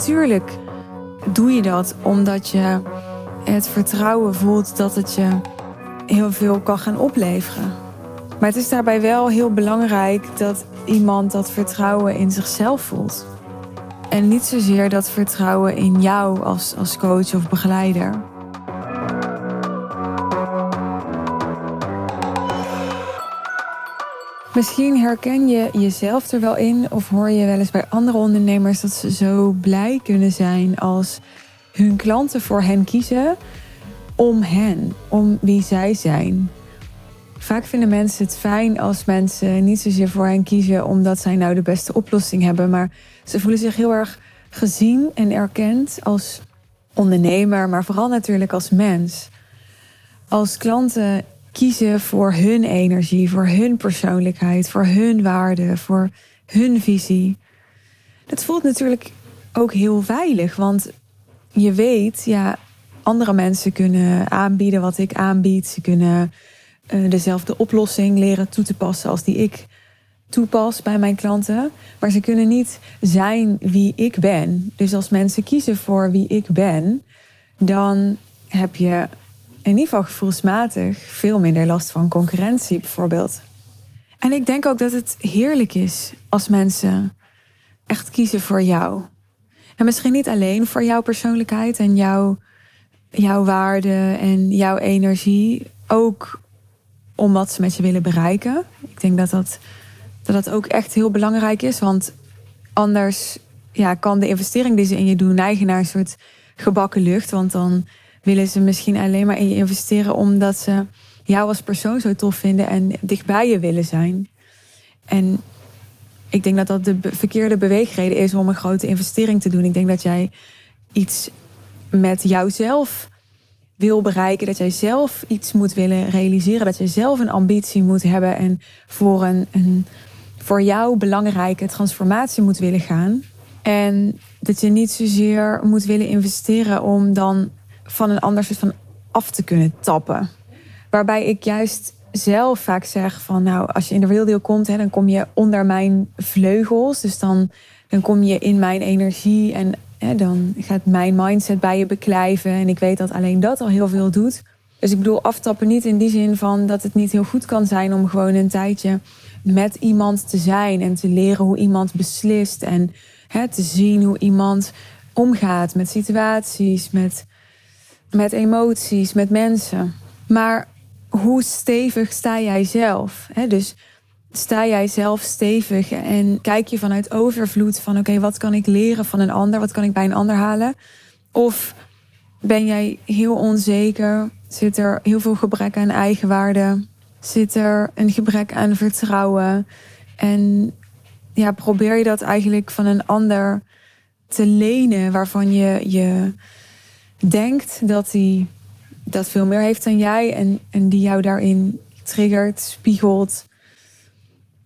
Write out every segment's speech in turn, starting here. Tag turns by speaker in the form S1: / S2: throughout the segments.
S1: natuurlijk doe je dat omdat je het vertrouwen voelt dat het je heel veel kan gaan opleveren. Maar het is daarbij wel heel belangrijk dat iemand dat vertrouwen in zichzelf voelt. En niet zozeer dat vertrouwen in jou als, als coach of begeleider. Misschien herken je jezelf er wel in of hoor je wel eens bij andere ondernemers dat ze zo blij kunnen zijn als hun klanten voor hen kiezen om hen, om wie zij zijn. Vaak vinden mensen het fijn als mensen niet zozeer voor hen kiezen omdat zij nou de beste oplossing hebben, maar ze voelen zich heel erg gezien en erkend als ondernemer, maar vooral natuurlijk als mens. Als klanten kiezen voor hun energie, voor hun persoonlijkheid, voor hun waarde, voor hun visie. Dat voelt natuurlijk ook heel veilig, want je weet, ja, andere mensen kunnen aanbieden wat ik aanbied. Ze kunnen uh, dezelfde oplossing leren toe te passen als die ik toepas bij mijn klanten. Maar ze kunnen niet zijn wie ik ben. Dus als mensen kiezen voor wie ik ben, dan heb je in ieder geval gevoelsmatig veel minder last van concurrentie bijvoorbeeld. En ik denk ook dat het heerlijk is als mensen echt kiezen voor jou. En misschien niet alleen voor jouw persoonlijkheid en jouw, jouw waarde en jouw energie. Ook om wat ze met je willen bereiken. Ik denk dat dat, dat dat ook echt heel belangrijk is. Want anders ja, kan de investering die ze in je doen neigen naar een soort gebakken lucht. Want dan willen ze misschien alleen maar in je investeren omdat ze jou als persoon zo tof vinden en dichtbij je willen zijn. En ik denk dat dat de verkeerde beweegreden is om een grote investering te doen. Ik denk dat jij iets met jouzelf wil bereiken, dat jij zelf iets moet willen realiseren, dat jij zelf een ambitie moet hebben en voor een, een voor jou belangrijke transformatie moet willen gaan. En dat je niet zozeer moet willen investeren om dan van een ander soort van af te kunnen tappen. Waarbij ik juist zelf vaak zeg van nou, als je in de real deal komt, hè, dan kom je onder mijn vleugels. Dus dan, dan kom je in mijn energie en hè, dan gaat mijn mindset bij je beklijven. En ik weet dat alleen dat al heel veel doet. Dus ik bedoel aftappen niet in die zin van dat het niet heel goed kan zijn om gewoon een tijdje met iemand te zijn en te leren hoe iemand beslist en hè, te zien hoe iemand omgaat met situaties, met met emoties, met mensen. Maar hoe stevig sta jij zelf? Dus sta jij zelf stevig en kijk je vanuit overvloed van oké, wat kan ik leren van een ander? Wat kan ik bij een ander halen? Of ben jij heel onzeker? Zit er heel veel gebrek aan eigenwaarde? Zit er een gebrek aan vertrouwen? En ja, probeer je dat eigenlijk van een ander te lenen waarvan je je denkt dat hij dat veel meer heeft dan jij en, en die jou daarin triggert, spiegelt.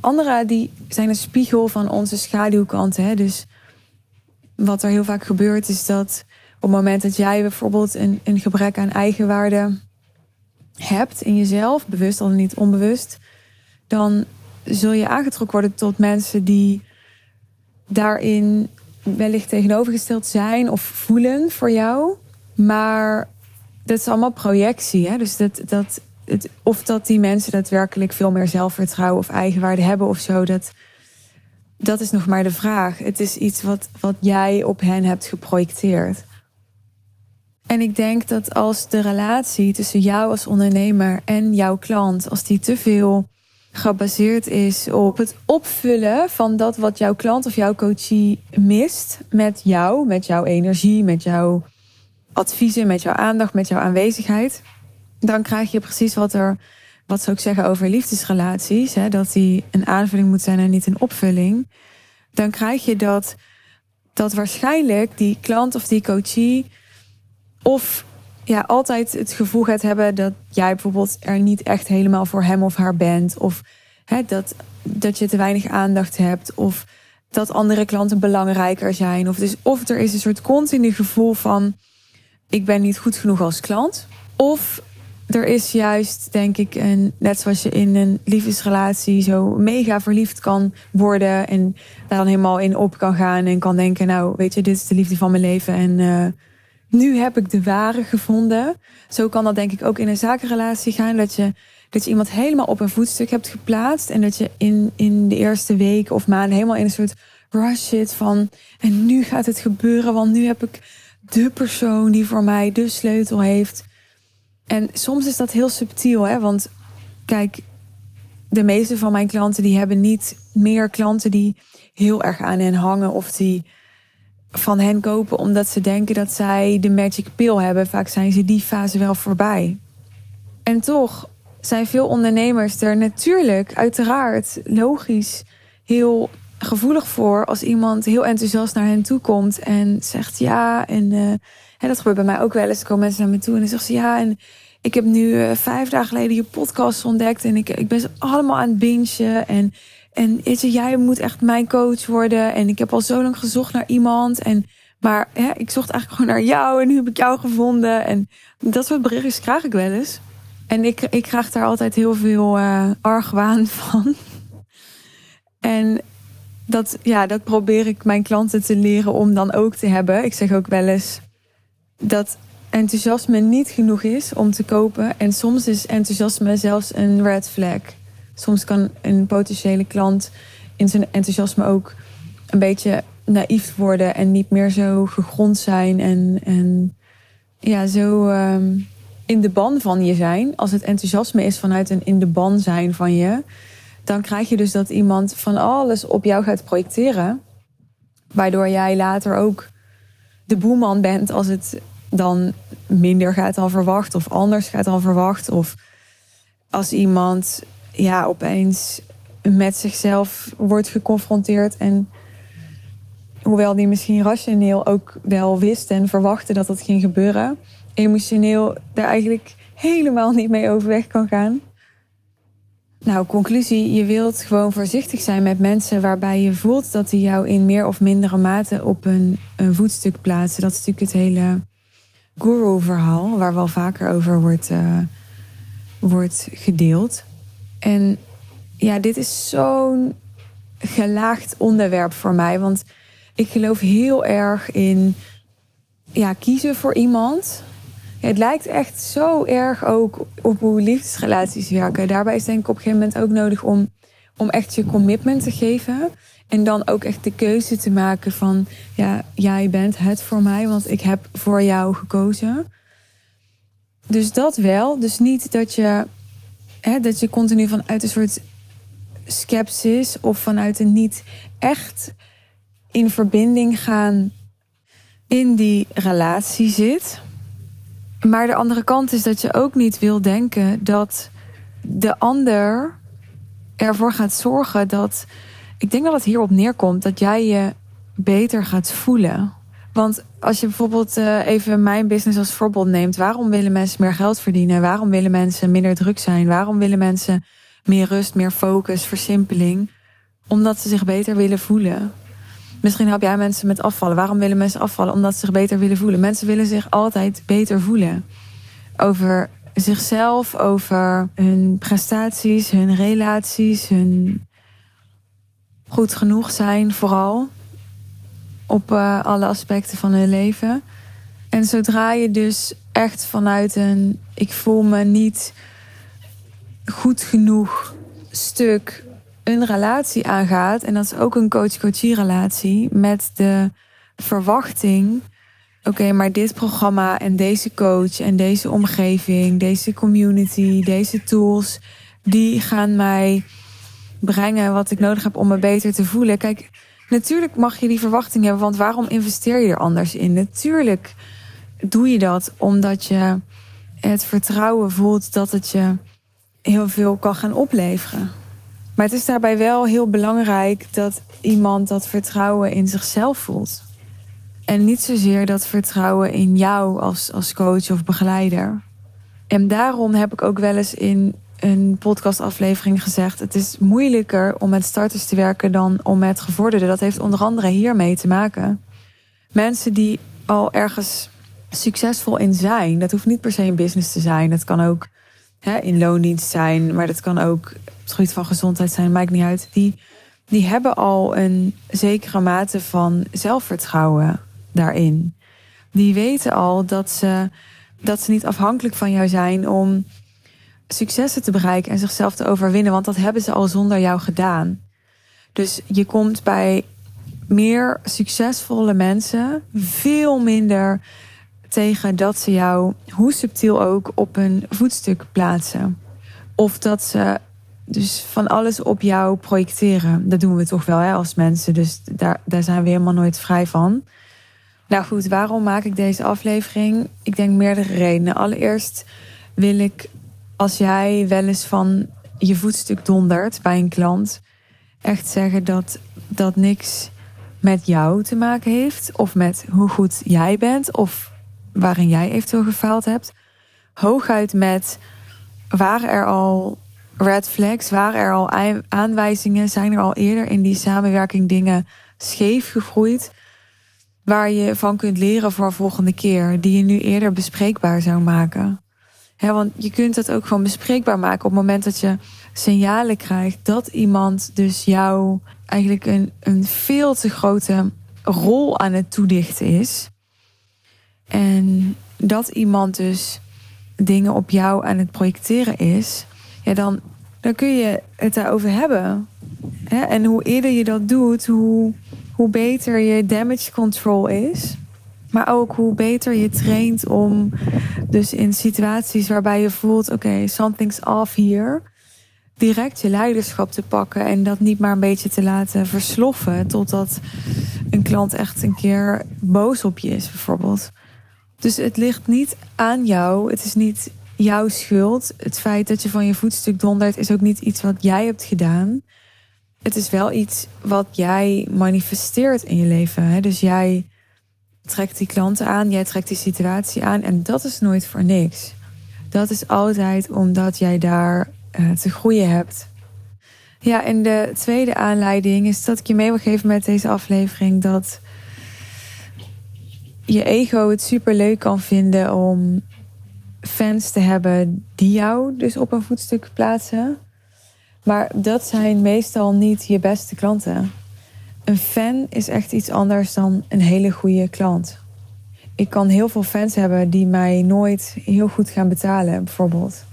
S1: Anderen die zijn een spiegel van onze schaduwkant. Hè? Dus wat er heel vaak gebeurt is dat op het moment dat jij bijvoorbeeld een, een gebrek aan eigenwaarde hebt in jezelf, bewust of niet onbewust, dan zul je aangetrokken worden tot mensen die daarin wellicht tegenovergesteld zijn of voelen voor jou. Maar dat is allemaal projectie. Hè? Dus dat, dat, het, of dat die mensen daadwerkelijk veel meer zelfvertrouwen of eigenwaarde hebben of zo, dat, dat is nog maar de vraag. Het is iets wat, wat jij op hen hebt geprojecteerd. En ik denk dat als de relatie tussen jou als ondernemer en jouw klant, als die te veel gebaseerd is op het opvullen van dat wat jouw klant of jouw coachie mist met jou, met jouw energie, met jouw adviezen, met jouw aandacht, met jouw aanwezigheid, dan krijg je precies wat er, wat zou ik zeggen over liefdesrelaties, hè, dat die een aanvulling moet zijn en niet een opvulling. Dan krijg je dat, dat waarschijnlijk die klant of die coachie of ja, altijd het gevoel gaat hebben dat jij bijvoorbeeld er niet echt helemaal voor hem of haar bent. Of hè, dat, dat je te weinig aandacht hebt. Of dat andere klanten belangrijker zijn. Of, dus, of er is een soort continu gevoel van ik ben niet goed genoeg als klant. Of er is juist, denk ik, een, net zoals je in een liefdesrelatie zo mega verliefd kan worden. En daar dan helemaal in op kan gaan. En kan denken, nou, weet je, dit is de liefde van mijn leven. En uh, nu heb ik de ware gevonden. Zo kan dat denk ik ook in een zakenrelatie gaan. Dat je, dat je iemand helemaal op een voetstuk hebt geplaatst. En dat je in, in de eerste weken of maanden helemaal in een soort rush zit van. En nu gaat het gebeuren, want nu heb ik de persoon die voor mij de sleutel heeft. En soms is dat heel subtiel, hè? want kijk, de meeste van mijn klanten die hebben niet meer klanten die heel erg aan hen hangen of die van hen kopen omdat ze denken dat zij de magic pill hebben. Vaak zijn ze die fase wel voorbij. En toch zijn veel ondernemers er natuurlijk, uiteraard, logisch, heel gevoelig voor als iemand heel enthousiast naar hen toe komt en zegt ja. En uh, dat gebeurt bij mij ook wel eens. Er komen mensen naar me toe en dan zeggen ze ja. En ik heb nu uh, vijf dagen geleden je podcast ontdekt en ik, ik ben ze allemaal aan het bingen. En, en je, jij moet echt mijn coach worden. En ik heb al zo lang gezocht naar iemand. En, maar hè, ik zocht eigenlijk gewoon naar jou en nu heb ik jou gevonden. En dat soort berichtjes krijg ik wel eens. En ik, ik krijg daar altijd heel veel uh, argwaan van. En dat, ja, dat probeer ik mijn klanten te leren om dan ook te hebben. Ik zeg ook wel eens dat enthousiasme niet genoeg is om te kopen. En soms is enthousiasme zelfs een red flag. Soms kan een potentiële klant in zijn enthousiasme ook een beetje naïef worden en niet meer zo gegrond zijn en, en ja, zo um, in de ban van je zijn. Als het enthousiasme is vanuit een in de ban zijn van je, dan krijg je dus dat iemand van alles op jou gaat projecteren. Waardoor jij later ook de boeman bent als het dan minder gaat dan verwacht of anders gaat dan verwacht. Of als iemand ja, opeens met zichzelf wordt geconfronteerd en hoewel die misschien rationeel ook wel wist en verwachtte dat dat ging gebeuren, emotioneel daar eigenlijk helemaal niet mee overweg kan gaan. Nou, conclusie, je wilt gewoon voorzichtig zijn met mensen waarbij je voelt dat die jou in meer of mindere mate op een, een voetstuk plaatsen. Dat is natuurlijk het hele guru-verhaal, waar wel vaker over wordt, uh, wordt gedeeld. En ja, dit is zo'n gelaagd onderwerp voor mij, want ik geloof heel erg in ja, kiezen voor iemand. Het lijkt echt zo erg ook op hoe liefdesrelaties werken. Daarbij is denk ik op een gegeven moment ook nodig om, om echt je commitment te geven. En dan ook echt de keuze te maken van, ja, jij bent het voor mij, want ik heb voor jou gekozen. Dus dat wel. Dus niet dat je, hè, dat je continu vanuit een soort sceptisch of vanuit een niet echt in verbinding gaan in die relatie zit. Maar de andere kant is dat je ook niet wil denken dat de ander ervoor gaat zorgen dat ik denk dat het hierop neerkomt dat jij je beter gaat voelen. Want als je bijvoorbeeld uh, even mijn business als voorbeeld neemt, waarom willen mensen meer geld verdienen? Waarom willen mensen minder druk zijn? Waarom willen mensen meer rust, meer focus, versimpeling? Omdat ze zich beter willen voelen. Misschien help jij mensen met afvallen. Waarom willen mensen afvallen? Omdat ze zich beter willen voelen. Mensen willen zich altijd beter voelen. Over zichzelf, over hun prestaties, hun relaties, hun goed genoeg zijn, vooral op uh, alle aspecten van hun leven. En zodra je dus echt vanuit een ik voel me niet goed genoeg stuk een relatie aangaat, en dat is ook een coach-coachie relatie, met de verwachting: oké, maar dit programma en deze coach en deze omgeving, deze community, deze tools, die gaan mij brengen wat ik nodig heb om me beter te voelen. Kijk, natuurlijk mag je die verwachting hebben, want waarom investeer je er anders in? Natuurlijk doe je dat omdat je het vertrouwen voelt dat het je heel veel kan gaan opleveren. Maar het is daarbij wel heel belangrijk dat iemand dat vertrouwen in zichzelf voelt. En niet zozeer dat vertrouwen in jou als, als coach of begeleider. En daarom heb ik ook wel eens in een podcastaflevering gezegd: het is moeilijker om met starters te werken dan om met gevorderden. Dat heeft onder andere hiermee te maken. Mensen die al ergens succesvol in zijn, dat hoeft niet per se een business te zijn. Het kan ook in loondienst zijn, maar dat kan ook het van gezondheid zijn, maakt niet uit. Die, die hebben al een zekere mate van zelfvertrouwen daarin. Die weten al dat ze, dat ze niet afhankelijk van jou zijn om successen te bereiken en zichzelf te overwinnen, want dat hebben ze al zonder jou gedaan. Dus je komt bij meer succesvolle mensen veel minder tegen dat ze jou, hoe subtiel ook, op een voetstuk plaatsen. Of dat ze dus van alles op jou projecteren. Dat doen we toch wel hè, als mensen, dus daar, daar zijn we helemaal nooit vrij van. Nou goed, waarom maak ik deze aflevering? Ik denk meerdere redenen. Allereerst wil ik, als jij wel eens van je voetstuk dondert bij een klant, echt zeggen dat dat niks met jou te maken heeft, of met hoe goed jij bent, of waarin jij eventueel gefaald hebt. Hooguit met waren er al red flags, waren er al aanwijzingen, zijn er al eerder in die samenwerking dingen scheef gegroeid, waar je van kunt leren voor volgende keer, die je nu eerder bespreekbaar zou maken. want je kunt het ook gewoon bespreekbaar maken op het moment dat je signalen krijgt dat iemand dus jou eigenlijk een, een veel te grote rol aan het toedichten is. En dat iemand dus dingen op jou aan het projecteren is, ja, dan, dan kun je het daarover hebben. En hoe eerder je dat doet, hoe, hoe beter je damage control is. Maar ook hoe beter je traint om dus in situaties waarbij je voelt: oké, okay, something's off hier direct je leiderschap te pakken en dat niet maar een beetje te laten versloffen totdat een klant echt een keer boos op je is, bijvoorbeeld. Dus het ligt niet aan jou, het is niet jouw schuld. Het feit dat je van je voetstuk dondert is ook niet iets wat jij hebt gedaan. Het is wel iets wat jij manifesteert in je leven. Hè? Dus jij trekt die klanten aan, jij trekt die situatie aan en dat is nooit voor niks. Dat is altijd omdat jij daar uh, te groeien hebt. Ja, en de tweede aanleiding is dat ik je mee wil geven met deze aflevering dat je ego het super leuk kan vinden om fans te hebben die jou dus op een voetstuk plaatsen. Maar dat zijn meestal niet je beste klanten. Een fan is echt iets anders dan een hele goede klant. Ik kan heel veel fans hebben die mij nooit heel goed gaan betalen, bijvoorbeeld.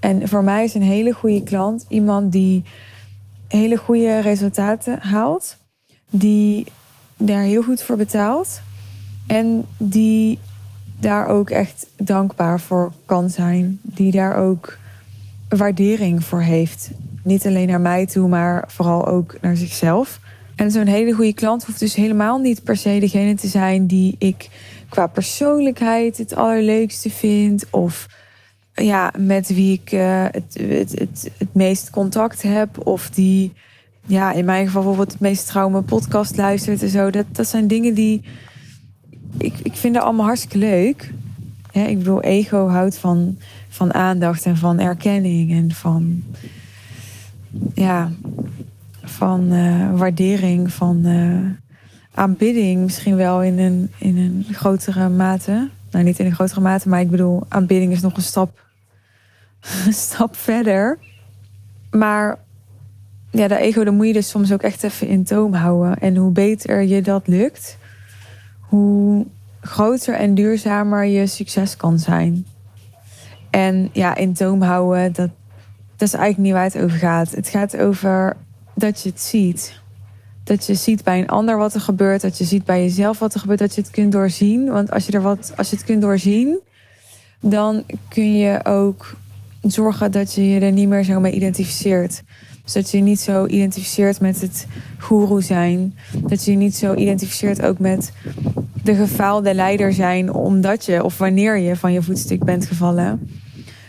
S1: En voor mij is een hele goede klant iemand die hele goede resultaten haalt, die daar heel goed voor betaalt en die daar ook echt dankbaar voor kan zijn, die daar ook waardering voor heeft. Niet alleen naar mij toe, maar vooral ook naar zichzelf. En zo'n hele goede klant hoeft dus helemaal niet per se degene te zijn die ik qua persoonlijkheid het allerleukste vind. Of ja, met wie ik uh, het, het, het, het meest contact heb. Of die, ja, in mijn geval bijvoorbeeld het meest trouw mijn podcast luistert en zo. Dat, dat zijn dingen die. Ik, ik vind dat allemaal hartstikke leuk. Ik bedoel, ego houdt van, van aandacht en van erkenning en van. Ja, van uh, waardering, van uh, aanbidding misschien wel in een, in een grotere mate. Nou, niet in een grotere mate, maar ik bedoel, aanbidding is nog een stap stap verder. Maar ja, de ego, dan moet je dus soms ook echt even in toom houden. En hoe beter je dat lukt, hoe groter en duurzamer je succes kan zijn. En ja, in toom houden, dat, dat is eigenlijk niet waar het over gaat. Het gaat over dat je het ziet. Dat je ziet bij een ander wat er gebeurt. Dat je ziet bij jezelf wat er gebeurt. Dat je het kunt doorzien. Want als je, er wat, als je het kunt doorzien, dan kun je ook zorgen dat je je er niet meer zo mee identificeert. Dus dat je je niet zo identificeert met het guru zijn. Dat je je niet zo identificeert ook met de gefaalde leider zijn omdat je of wanneer je van je voetstuk bent gevallen.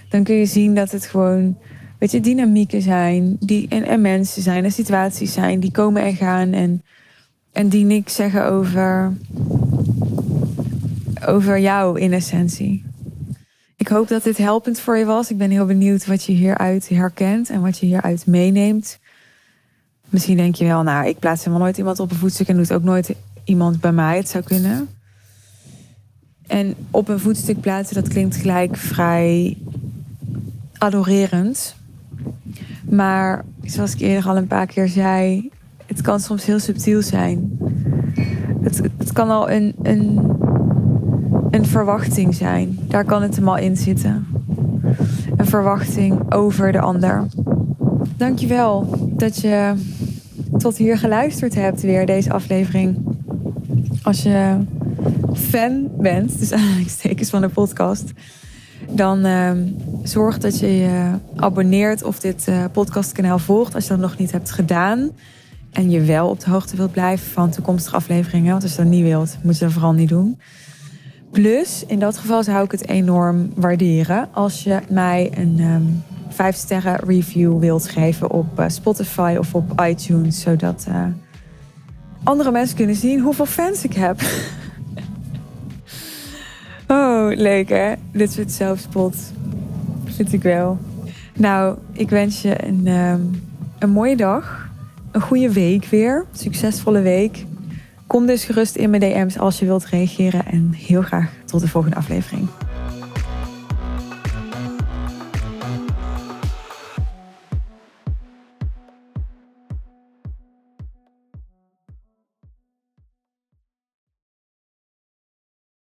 S1: Dan kun je zien dat het gewoon, weet je, dynamieken zijn die, en, en mensen zijn en situaties zijn die komen en gaan en, en die niks zeggen over, over jou in essentie. Ik hoop dat dit helpend voor je was. Ik ben heel benieuwd wat je hieruit herkent en wat je hieruit meeneemt. Misschien denk je wel, nou, ik plaats helemaal nooit iemand op een voetstuk en doet ook nooit iemand bij mij. Het zou kunnen. En op een voetstuk plaatsen, dat klinkt gelijk vrij adorerend. Maar zoals ik eerder al een paar keer zei, het kan soms heel subtiel zijn. Het, het kan al een, een, een verwachting zijn. Daar kan het hem al in zitten. Een verwachting over de ander. Dankjewel dat je tot hier geluisterd hebt weer deze aflevering. Als je fan bent, dus aanhalingstekens van de podcast, dan uh, zorg dat je je abonneert of dit uh, podcastkanaal volgt als je dat nog niet hebt gedaan. En je wel op de hoogte wilt blijven van toekomstige afleveringen. Want als je dat niet wilt, moet je dat vooral niet doen. Plus, in dat geval zou ik het enorm waarderen als je mij een um, 5 sterren review wilt geven op uh, Spotify of op iTunes. Zodat uh, andere mensen kunnen zien hoeveel fans ik heb. oh, leuk hè? Dit soort zelfspot. Vind ik wel. Nou, ik wens je een, um, een mooie dag. Een goede week weer. Succesvolle week. Kom dus gerust in mijn DM's als je wilt reageren. En heel graag tot de volgende aflevering.